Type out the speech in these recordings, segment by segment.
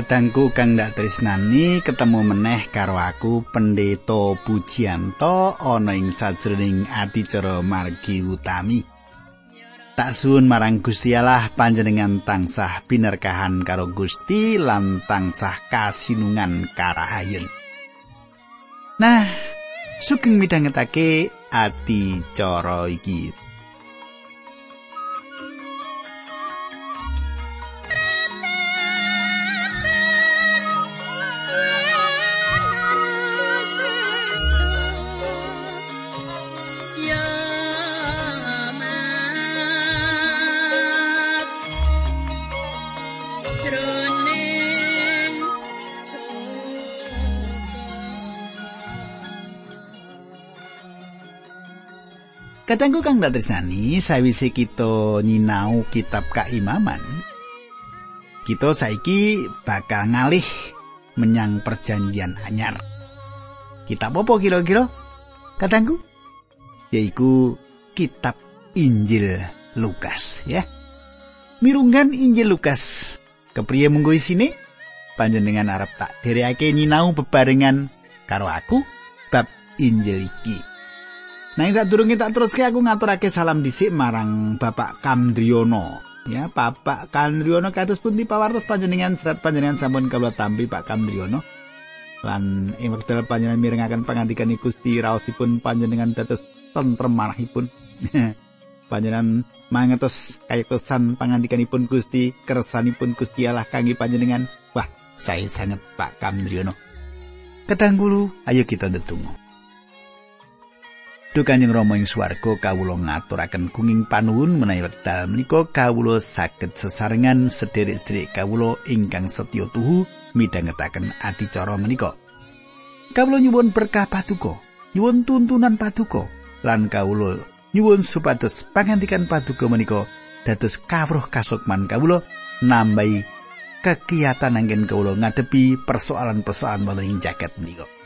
Kadangku kang ndak tresnani ketemu meneh karo aku Pendeta Pujianto ana ing sajroning adicara margi utami. Tak suwun marang Gusti Allah panjenengan tansah binerkahan karo Gusti lan tansah kasinungan karahayun. Nah, sugeng midhangetake adicara iki. Katengku kang tak tresnani, sawise kita nyinau kitab kaimaman, kita saiki bakal ngalih menyang perjanjian anyar. Kitab apa kira-kira? Katengku? Yaiku kitab Injil Lukas, ya. Mirunggan Injil Lukas. Kepriye munggo isine? Panjenengan arep tak dherekake nyinau bebarengan karo aku bab Injil iki. Nah, sadurunge tak teruske aku ngaturake salam dhisik marang Bapak Kamdriono. Ya, Bapak Kamdriono kados pundi pawartos panjenengan serat panjenengan sampun kula tampi Pak Kamdriono. Lan ing wekdal panjenengan mirengaken pangandikan Gusti raosipun panjenengan dados tentrem marahipun. panjenengan mangertos kayektosan pangandikanipun Gusti, kersanipun Gusti Allah kangge panjenengan. Wah, saya sangat Pak Kamdriono. Ketang ayo kita ndedonga. Duh Kanjeng Rama ing swarga kawula ngaturaken gunging panuwun menawi wekdal menika kawula saged sesarengan sederek-sederek kawula ingkang setya tuhu midhangetaken adicara menika. Kawula nyuwun berkah paduka, nyuwun tuntunan paduka lan kawula nyuwun supados pangandikan paduka menika dados kawruh kasukman kawula nambahi kegiatan anggen kawula ngadepi persoalan-persoalan wonten ing jagat menika.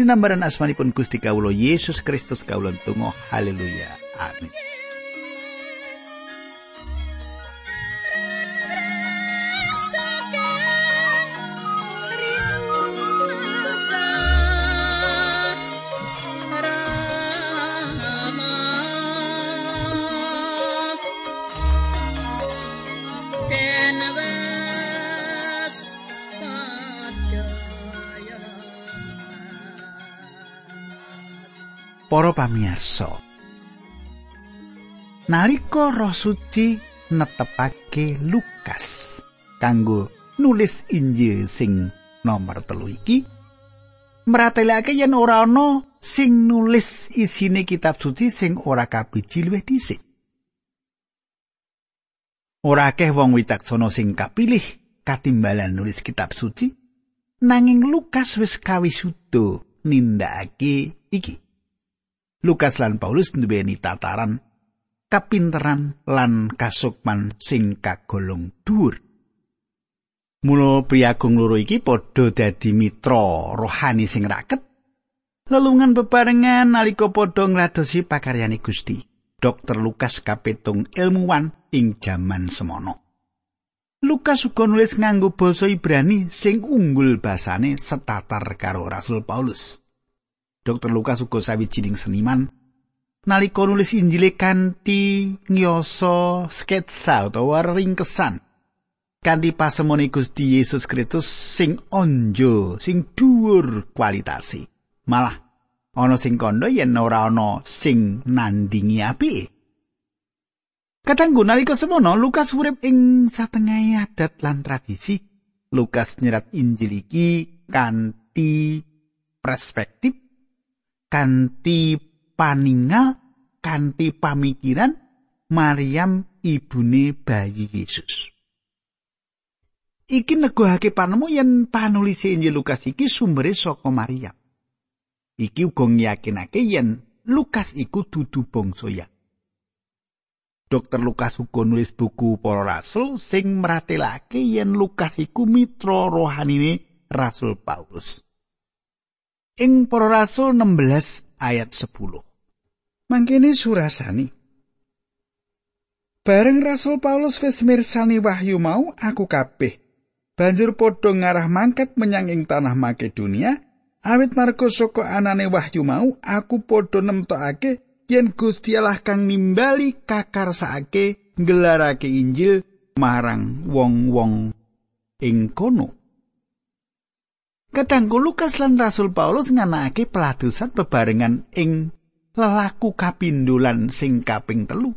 Dinambaran asmanipun Gusti Kawulo Yesus Kristus kawula tunggu haleluya. Amin para pamirsa. Nalika Roh Suci netepake Lukas kanggo nulis Injil sing nomor telu iki, meratelake yen ora ana sing nulis isine kitab suci sing ora kabiji luwih dhisik. Ora akeh wong wicaksana sing kapilih katimbalan nulis kitab suci, nanging Lukas wis kawisuda nindakake iki. Lukas lan Paulus nduweni tataran kapinteran lan kasukman sing kagolong dhuwur. Mula priagung loro iki padha dadi mitra rohani sing raket. Lelungan bebarengan nalika padha ngladosi pakaryane Gusti. Dokter Lukas kapetung ilmuwan ing jaman semono. Lukas uga nulis nganggo basa Ibrani sing unggul basane setatar karo Rasul Paulus. Dr. Lukas uga sawijining seniman. Nalika nulis Injil kanthi ngyoso sketsa utawa ringkesan. Kanthi pasemone Gusti Yesus Kristus sing onjo sing dhuwur kualitasi. Malah ana sing kandha yen ora ana sing nandingi apike. Katanggu nalika semono Lukas urip ing satengah adat lan tradisi. Lukas nyerat Injil iki kanthi perspektif kanthi paningal kanthi pamikiran Maryam ibune bayi Yesus. Iki neguhake panemu yen panulis Injil Lukas iki sumbere saka Maryam. Iki uga ngyakinake yen Lukas iku dudu bangsa. Dokter Lukas uga nulis buku Para Rasul sing meratelake yen Lukas iku mitra rohanine Rasul Paulus. Ing para rasul 16 ayat 10. Mangkene surasani. Bareng Rasul Paulus wis mirsani wahyu mau aku kabeh banjur padha ngarah mangkat menyang ing tanah Makedonia awit marga saka anane wahyu mau aku padha nemtokake yen Gusti Allah kang nimbali kakarsake nggelarake Injil marang wong-wong ing kono Kadangku Lukas lan Rasul Paulus nganakake peladusan bebarengan ing lelaku kapindulan sing kaping telu.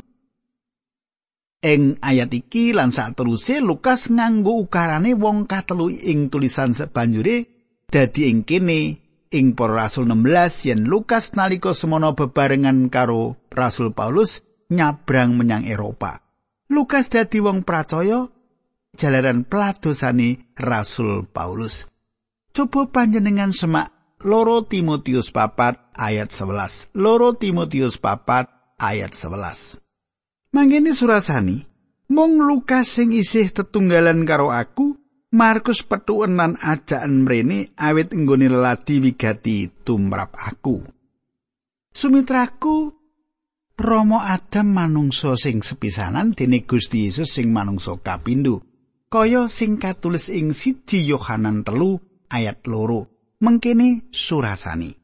Ing ayat iki lan sateruse Lukas nganggo ukarane wong katelu ing tulisan sebanjure dadi ing kene ing para rasul 16 yen Lukas nalika semono bebarengan karo Rasul Paulus nyabrang menyang Eropa. Lukas dadi wong pracaya jalaran peladosane Rasul Paulus. Coba panjenengan semak loro Timotius papat ayat 11. Loro Timotius papat ayat 11. Mangene surasani, mung Lukas sing isih tetunggalan karo aku, Markus petuenan ajaan mrene awit nggone leladi wigati tumrap aku. Sumitraku Romo Adam manungsa sing sepisanan dene Gusti Yesus sing manungsa kapindho. Kaya sing katulis ing siji Yohanan telu ayat loro mengkene surasani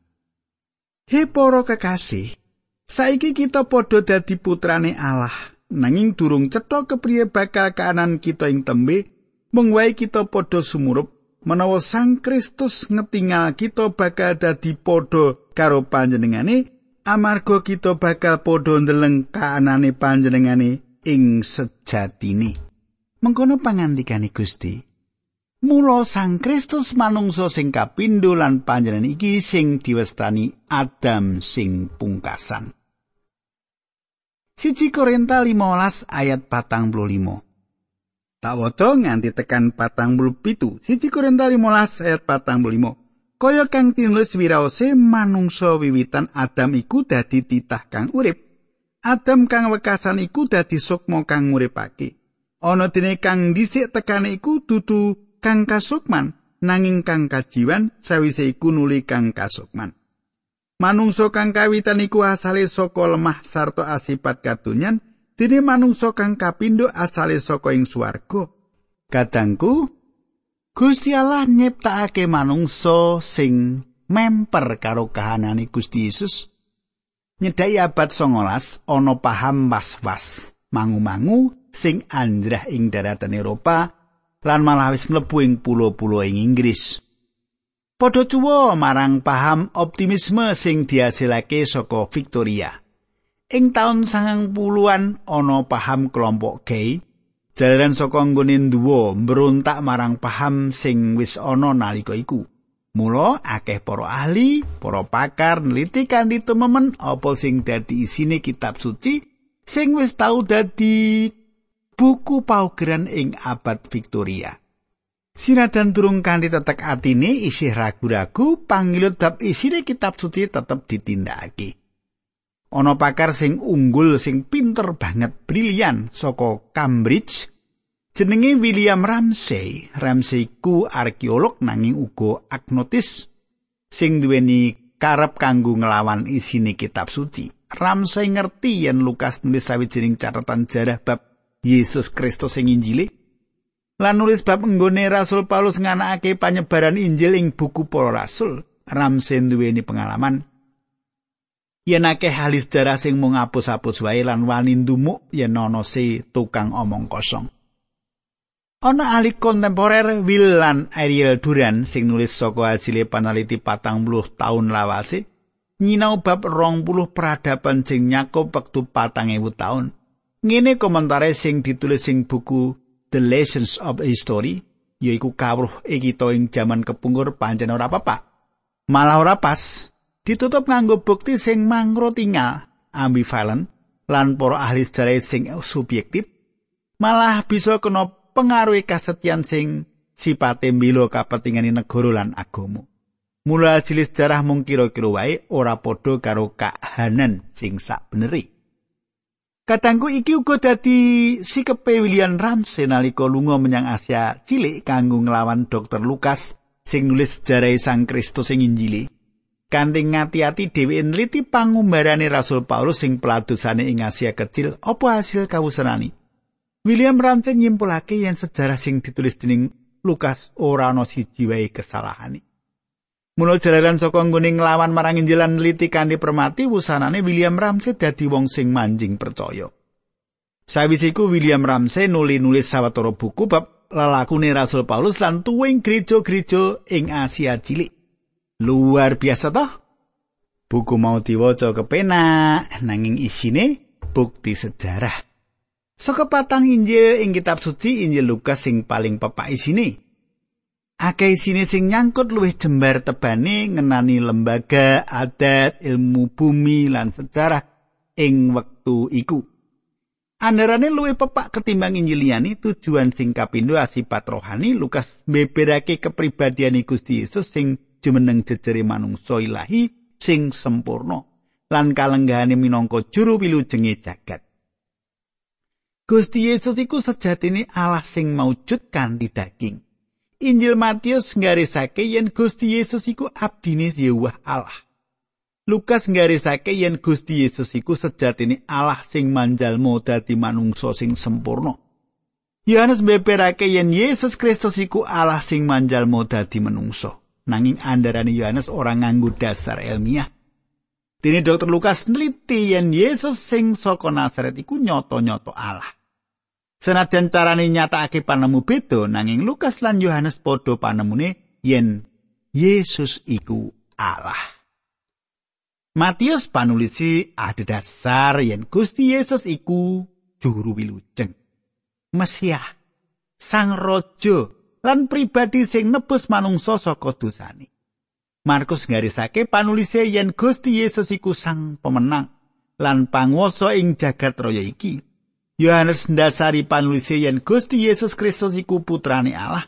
He para kekasih saiki kita padha dadi putrane Allah. Nanging durung cetha kepriye bakal kaanan kita ing tembe mung wae kita padha sumurup menawa Sang Kristus ngetingal kita bakal dadi padha karo panjenengane amarga kita bakal padha ndeleng kaanane panjenengane ing sejatine. Mengkono pangandikane Gusti Mula Sang Kristus manungsa sing kapindho lan panjenengan iki sing diwestani Adam sing pungkasan. Siji Korinta 15 ayat patang puluh limo. Tak waca nganti tekan patang puluh pitu. Siji Korinta 15 ayat patang puluh limo. Kaya kang tinulis wiraose manungsa wiwitan Adam iku dadi titah kang urip. Adam kang wekasan iku dadi sukma kang nguripake. Ana dene kang dhisik tekane iku dudu kang kasukman nanging kang kajiwan sawise iku nuli kang kasukman. Manungsa kang kawitan iku asale saka lemah sarta asipat katunyan dene manungsa kang kapindo asale saka ing swarga. Kadangku Gusti Allah nyiptakake manungsa sing memper karo kahanane Gusti Yesus. Nyedai abad 19 ana paham was-was mangu-mangu sing anjrah ing daratan Eropa lan malah wis mlebu ing pulo-pulo ing Inggris. Padha cuwa marang paham optimisme sing dihasilake saka Victoria. Ing taun sangang puluhan ana paham kelompok gay, jalaran saka nggone duwa mbrontak marang paham sing wis ana nalika iku. Mula akeh para ahli, para pakar neliti kanthi tememen apa sing dadi isine kitab suci sing wis tau dadi buku paugeran ing abad Victoria. Sinadan durung kanthi tetek atine isih ragu-ragu pangilut bab isine kitab suci tetep ditindakake. Ana pakar sing unggul sing pinter banget brilian saka Cambridge jenenge William Ramsey. Ramsey ku arkeolog nanging uga agnotis sing duweni karep kanggo nglawan isine kitab suci. Ramsey ngerti yen Lukas nulis sawijining catatan jarah bab Yesus Kristus sing Injili? Lan nulis bab nggone Rasul Paulus nganakake panyebaran Injil ing buku Para Rasul. Ramsen duweni pengalaman. Yen akeh hal sejarah sing mung apus-apus wae lan wani ndumuk yen ana si tukang omong kosong. Ana ahli kontemporer Will lan Ariel Duran sing nulis saka hasil panaliti patang puluh tahun lawase nyinau bab rong puluh peradaban sing nyakup wektu patang ewu tahun. Ngene komentare sing ditulis sing buku The Lessons of History, yaiku kawruh iki to ing jaman kepungkur pancen ora apa-apa. Malah ora pas. Ditutup nganggo bukti sing mangro tinggal, ambivalent, lan para ahli sejarah sing subjektif, malah bisa kena pengaruhi kasetyan sing sipate mbilo kapentingane negara lan agama. Mula hasil sejarah mung kira-kira wae ora padha karo kahanan sing sak beneri. Katangku iki uga dadi sikepe William Ramsey nalika lunga menyang Asia cilik kanggo nglawan Dr. Lukas sing nulis sejarah Sang Kristus sing Injili. Kanthi ngati-ati dheweke nliti pangumbarane Rasul Paulus sing peladosane ing Asia kecil apa hasil kawusanani. William Ramsey nyimpulake yen sejarah sing ditulis dening Lukas ora ana siji wae kesalahane. Mula jalaran saka nggone nglawan marang Injil lan neliti kanthi permati wusanane William Ramsey dadi wong sing manjing percaya. Sawise iku William Ramsey nuli-nulis sawetara buku bab lelakune Rasul Paulus lan tuwing gereja-gereja ing Asia cilik. Luar biasa toh? Buku mau diwaca kepenak nanging isine bukti sejarah. Saka patang Injil ing kitab suci Injil Lukas sing paling pepak isine. Akeh isine sing nyangkut luwih jembar tebane ngenani lembaga, adat, ilmu bumi lan sejarah ing wektu iku. Andarane luwih pepak ketimbang Injil liyane tujuan sing kapindho asipat rohani Lukas beberake kepribadian Gusti Yesus sing jumeneng jejere manungsa ilahi sing sempurna lan kalenggahane minangka juru wilujenge jagat. Gusti Yesus iku sejatine Allah sing maujud kanthi daging. Injil Matius nggarisake yen Gusti Yesus iku abdine Yewah Allah. Lukas nggarisake yen Gusti Yesus iku sejatine Allah sing manjalmu dadi manungsa sing sempurna. Yohanes beberake yen Yesus Kristus iku Allah sing manjalmu dadi manungsa. Nanging andarane Yohanes ora nganggo dasar ilmiah. Dene Dr. Lukas neliti yen Yesus sing saka Nazaret iku nyoto-nyoto Allah. Senajan carane nyatakake panemu beda nanging Lukas lan Yohanes padha panemune yen Yesus iku Allah. Matius panulisi ada dasar yen Gusti Yesus iku juru wilujeng. Mesiah, Sang Raja lan pribadi sing nebus manungsa saka dosane. Markus nggarisake panulise yen Gusti Yesus iku sang pemenang lan panguwasa ing jagat raya iki. Yohanes ndasari panulise yen Gusti Yesus Kristus iku putrane Allah,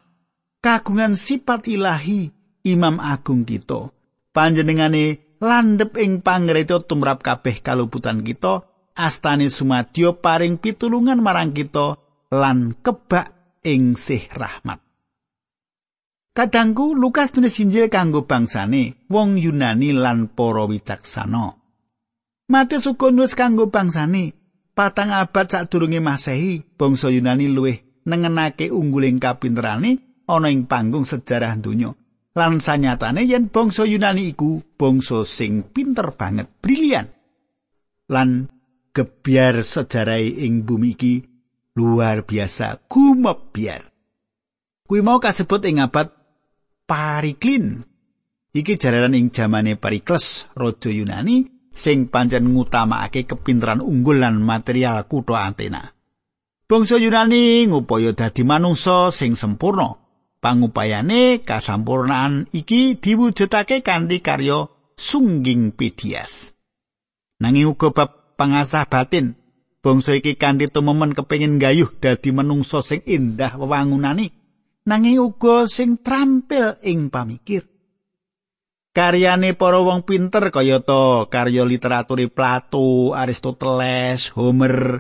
kagungan sifat ilahi, Imam Agung kita. Panjenengane landhep ing pangreta tumrap kabeh kaluputan kita, astane sumadyo paring pitulungan marang kita lan kebak ing sih rahmat. Kadangku Lukas nulis Injil kanggo bangsane wong Yunani lan para wicaksana. Matius uga nulis kanggo bangsane patang abad sadurunge Masehi, bangsa Yunani luwih nengenake ungguling kapinterane ana ing panggung sejarah donya. Lan sanyatane yen bangsa Yunani iku bangsa sing pinter banget, brilian. Lan gebyar sejarah ing bumi iki luar biasa, gumebyar. Kuwi mau kasebut ing abad Pariklin. Iki jararan ing jamane Parikles, raja Yunani sing pancen ngutamakake kepinteran unggul lan material kutha Athena. Bangsa Yunani ngupaya dadi manungsa sing sempurna. Pangupayane kasampurnaan iki diwujudake kanthi karya sungging pedias. Nanging uga bab pangasah batin, bangsa iki kanthi tumemen kepengin gayuh dadi manungsa sing indah wewangunane, nanging uga sing trampil ing pamikir. Karyane para wong pinter kayata karya literatur Plato, Aristoteles, Homer,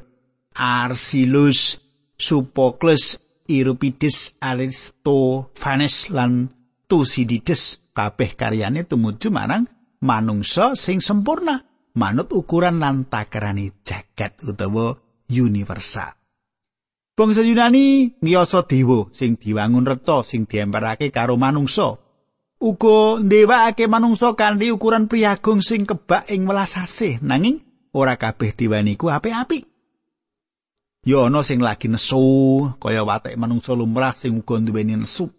Arsilus, Sophocles, Euripides, Aristophanes lan Thucydides kabeh karyane tumuju marang manungsa sing sempurna manut ukuran lan takerane jagat utawa universal. Bangsa Yunani ngiyasa dewa sing diwangun reca sing diemparake karo manungsa uga ndewakake manungsa kanthi ukuran priyagung sing kebak ing welas asih. Nanging ora kabeh diweni ku apik-apik. Ya ana sing lagi nesu kaya watek manungsa lumrah sing uga duweni nesu.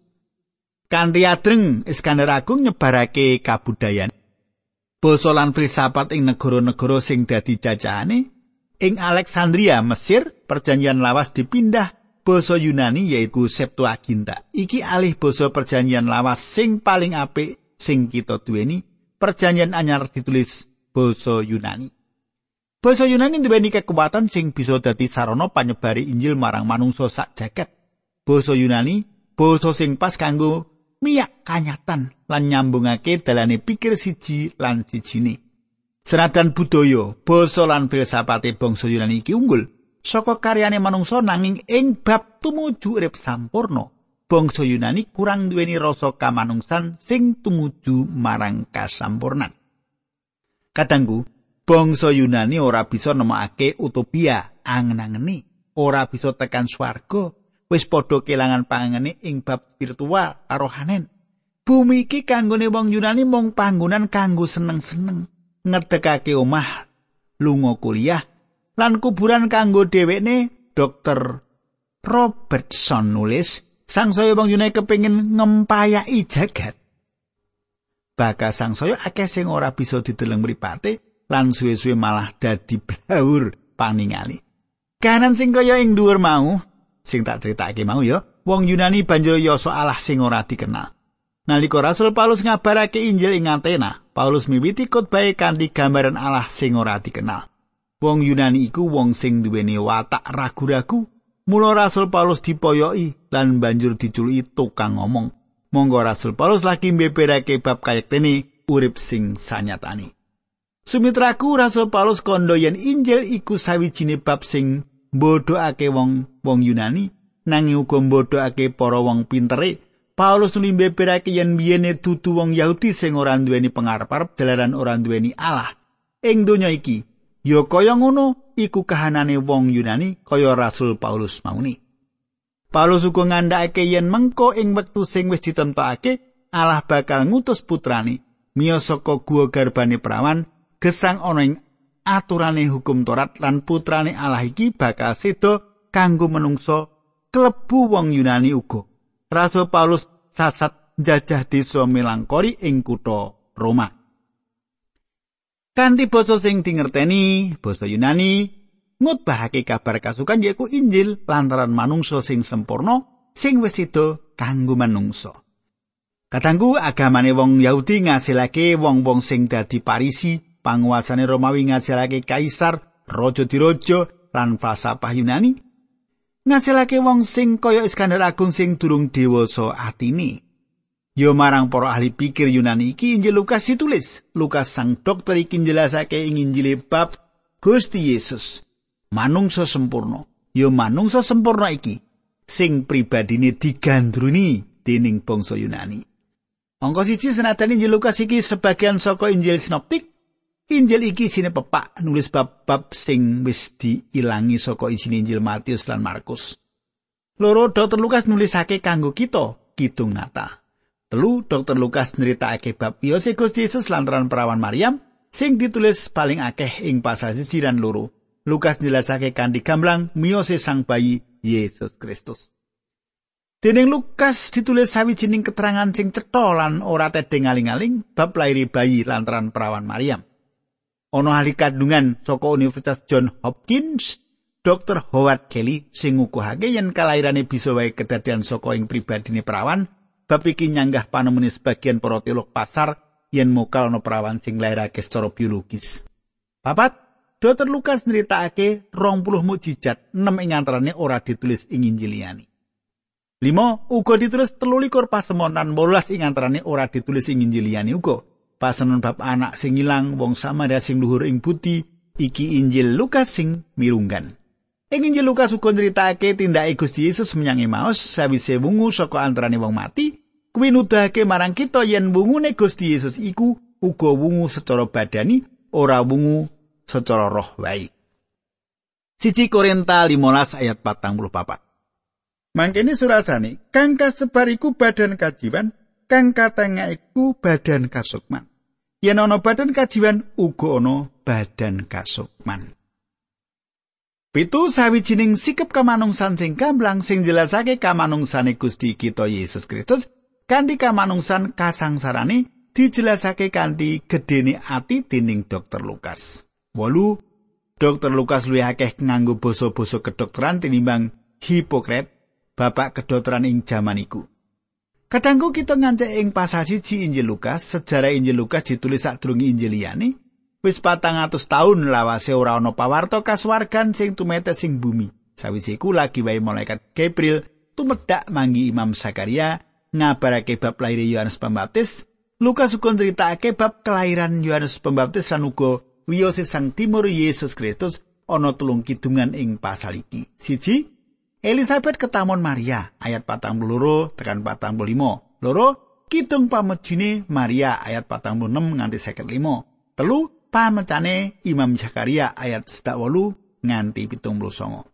Kanthi adreng Iskandar Agung nyebarake kabudayan. Basa lan filsafat ing negara-negara sing dadi jajahane ing Alexandria Mesir perjanjian lawas dipindah basa Yunani yaiku Septuaginta. Iki alih basa perjanjian lawas sing paling apik sing kita duweni. Perjanjian anyar ditulis basa Yunani. Basa Yunani duweni kekuatan sing bisa dadi sarana panyebari Injil marang manungsa sak jagat. Basa Yunani basa sing pas kanggo miyak kanyatan lan nyambungake dalane pikir siji lan sijine. Senajan budaya, basa lan filsafate bangsa Yunani iki unggul, saka karyane manungsa nanging ing bab tumuju urip sampurna bangsa Yunani kurang duweni rasa kamanungsan sing tumuju marang kasampurnan Kadangku bangsa Yunani ora bisa nemokake utopia angen-angeni ora bisa tekan swarga wis padha kelangan pangangane ing bab spiritual karo Hanen. Bumi iki kanggone wong Yunani mung panggonan kanggo seneng-seneng, ngedekake omah, lunga kuliah, lan kuburan kanggo dhewekne Dr. Robertson nulis sangsaya wong Yunani kepengin ngempayai jagat. Bakal sangsaya akeh sing ora bisa dideleng mripate lan suwe-suwe malah dadi blawur paningali. Kanan sing kaya ing dhuwur mau, sing tak critakake mau ya, wong Yunani banjur yasa Allah sing ora dikenal. Nalika Rasul Paulus ngabarake Injil ing Athena, Paulus miwiti khotbah kanthi gambaran Allah sing ora dikenal. Wong Yunani iku wong sing duweni watak ragu-ragu. Mula Rasul Paulus dipoyoki lan banjur diculuki tukang ngomong. Monggo Rasul Paulus lagi mbeberake bab kayektene urip sing sanyatani. Sumitraku Rasul Paulus kondo yen Injil iku sawijine bab sing mbodhokake wong wong Yunani nanging uga mbodhokake para wong pintere Paulus nulimbe berake yen biyene dudu wong Yahudi sing ora duweni pengarep-arep jalaran ora duweni Allah ing donya iki ya kaya ngono iku kahanane wong Yunani kaya Rasul Paulus mauni Paulus uga ngandhakake yen mengko ing wektu sing wis ditentokake Allah bakal ngutus putrane miyos saka guwa garbane prawan gesang ana ing aturane hukum Torat lan putrane Allah iki bakal sedo kanggo menungso klebu wong Yunani uga. Rasul Paulus sasat jajah desa Melangkori ing kutha Roma. Kanthi basa sing dingerteni, basa Yunani ngutbahake kabar kasukan yaiku Injil lantaran manungsa sing sempurna sing wis sedo kanggo manungsa. Katanggu agamane wong Yahudi ngasilake wong-wong sing dadi parisi panguasane Romawi ngasilake kaisar, raja diraja lan falsafah Yunani. Ngasilake wong sing kaya Iskandar Agung sing durung dewasa atine. Yo marang para ahli pikir Yunani iki Injil Lukas ditulis. Lukas sang dokter iki njelasake ing Injil bab Gusti Yesus. Manungsa sempurna. Yo manungsa sempurna iki sing pribadine digandruni dening bangsa Yunani. Angka siji senajan Injil Lukas iki sebagian saka Injil sinoptik Injil iki isine pepak nulis bab-bab sing wis diilangi saka isine Injil Matius lan Markus. Loro Dr. Lukas nulisake kanggo kita kidung nata. Telu Dr. Lukas nyritakake bab Yose Gusti Yesus lantaran perawan Maryam sing ditulis paling akeh ing pasal siji dan loro. Lukas njelasake kanthi gamblang miyose sang bayi Yesus Kristus. Dening Lukas ditulis sawijining keterangan sing cetha lan ora tedeng aling-aling bab lairi bayi lantaran perawan Maryam. ana ahli kandungan saka Universitas John Hopkins, Dr. Howard Kelly sing ngukuhake yen kalairane bisa wae kedadian saka ing pribadine perawan, bab iki nyanggah panemune sebagian para teolog pasar yen mokal ana perawan sing lairake secara biologis. Papat, Dr. Lukas nyritakake 20 mukjizat, 6 ing antarane ora ditulis ing Injil liyane. Limo, uga ditulis telulikur pasemonan molas ing antarane ora ditulis ing Injil liyane uga. pasanon bab anak sing ilang wong Samaria sing luhur ing buti iki Injil Lukas sing mirunggan ing Injil Lukas uga nyritake tindake Gusti Yesus menyang Emmaus sawise wungu saka antarane wong mati kuwi nuduhake marang kita yen wungune Gusti Yesus iku uga wungu secara badani ora wungu secara roh wae. Siji Korinta 15 ayat 44 Mangkene surasane kang kasebar iku badan kajiwan kang katengah iku badan kasukman. Yen ana badan kajiwan uga ana badan kasukman. Pitu sawijining sikep kamanungsan sing gamblang sing jelasake kamanungsane Gusti kita Yesus Kristus kanthi kamanungsan kasangsarane dijelasake kanthi gedene ati dening Dr. Lukas. Wolu Dr. Lukas luwih akeh nganggo basa-basa kedokteran tinimbang Hipokrat, bapak kedokteran ing jaman iku. Kadangku kita ngancek ing pasal siji Injil Lukas, sejarah Injil Lukas ditulis sadurunge Injil liyane. Wis patang atus taun lawase ora ana pawarto kaswargan sing tumetes sing bumi. Sawise iku lagi wae malaikat Gabriel tumedhak manggi Imam Zakaria ngabarake bab lair Yohanes Pembaptis. Lukas uga nyritakake bab kelahiran Yohanes Pembaptis lan uga wiyose sang timur Yesus Kristus ana tulung kidungan ing pasal iki. Siji, Elizabeth ketamon Maria ayat 42 tekan 45. Loro kidung pamejine Maria ayat 46 nganti 55. Telu pamecane Imam Zakaria ayat 18 nganti 79.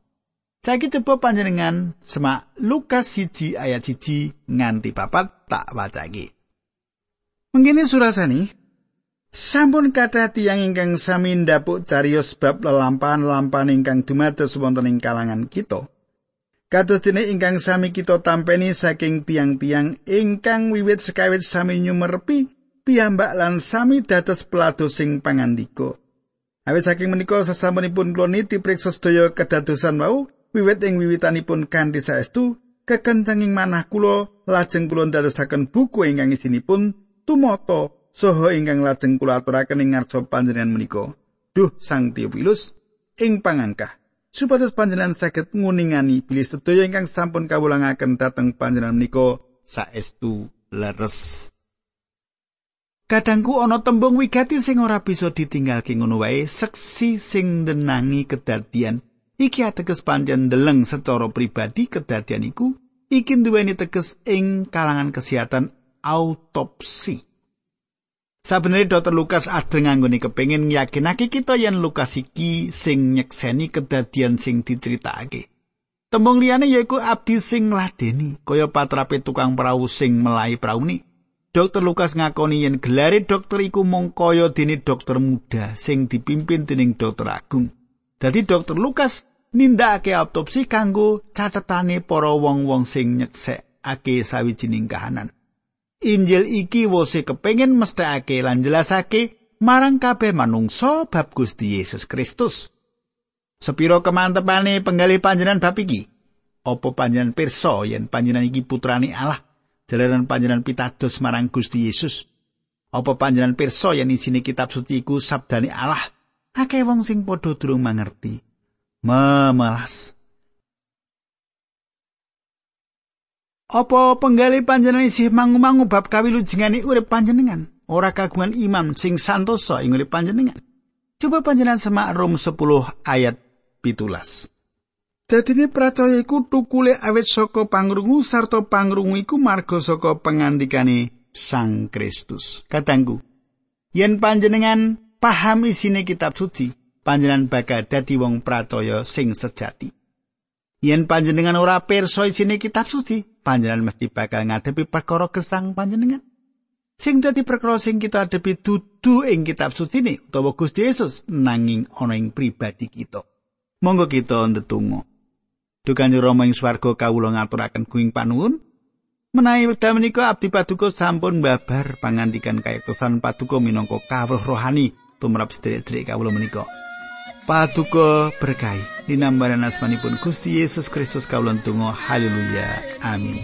Saiki coba panjenengan semak Lukas 1 ayat 1 nganti papat tak wacake. Mengkene surasani Sampun kathah tiyang ingkang sami ndapuk cariyos bab lelampahan-lelampahan ingkang dumados wonten ing kalangan kita. Kados dene ingkang sami kita tampeni saking tiang-tiang ingkang wiwit sekawit sami nyumerpi piyambak lan sami dados peladosing pangandika. Awit saking menika sasampunipun kula niti priksa sedaya kedadosan wau wiwit ing wiwitanipun kanthi saestu kekencenging manah kula lajeng kula ndadosaken buku ingkang isinipun tumata saha ingkang lajeng kula aturaken ing ngarsa panjenengan menika. Duh Sang Teofilus ing pangangkah supados panjenengan saged nguningani bilih sedaya ingkang sampun kawulangaken dhateng panjenengan menika saestu leres. Kadangku ana tembung wigati sing ora bisa ditinggalke ngono wae, seksi sing ndenangi kedadian iki ateges pancen ndeleng secara pribadi kedadian iku iki duweni teges ing kalangan kesehatan autopsi. Sabenere Dr. Lukas adeng anggone kepengin yakinake kita yen Lukas iki sing nyekseni kedadian sing diceritakake. Tembung liyane yaiku abdi sing ngladeni, kaya patrape tukang perahu sing melai praune. Dr. Lukas ngakoni yen gelare dokter iku mung kaya dene dokter muda sing dipimpin dening dokter agung. Dadi Dr. Lukas nindakake autopsi kanggo catetane para wong-wong sing nyeksekake sawijining kahanan. Injil iki wose kepengin mesthekake lan jelasake marang kabeh manungsa bab Gusti Yesus Kristus. Sepiro kemantepane penggalih panjenengan bab iki? Apa panjenengan pirsa yen panjenengan iki putrane Allah? Jalaran panjenengan pitados marang Gusti Yesus. Apa panjenengan pirsa yen isine kitab suci iku sabdane Allah? Akeh wong sing padha durung mangerti. Memelas. Apa penggali panjenengan isih mangu-mangu bab kawilujengane urip panjenengan? Ora kagungan imam sing santosa ing urip panjenengan. Coba panjenengan semak Rom 10 ayat pitulas. Dadine percaya iku tukule awet saka pangrungu sarta pangrungu iku marga saka pengandikane Sang Kristus. Katanggu, yen panjenengan paham isine kitab suci, panjenengan bakal dadi wong percaya sing sejati. Yen panjenengan ora pirsa isine kitab suci, panjenengan mesti bakal ngadepi perkara gesang panjenengan. Sing dadi perkara sing kita adepi dudu ing kitab suci ini utawa Gusti Yesus nanging ana ing pribadi kita. Monggo kita ndedonga. Dukan Rama ing swarga kawula ngaturaken kuing panuwun. Menawi wekdal menika abdi paduka sampun babar pangandikan kayektosan paduka minangka kawruh rohani tumrap sedherek-sedherek kawula menika. Paduka berkahi dinambaran asmanipun Gusti Yesus Kristus kawulon tunggu haleluya. Amin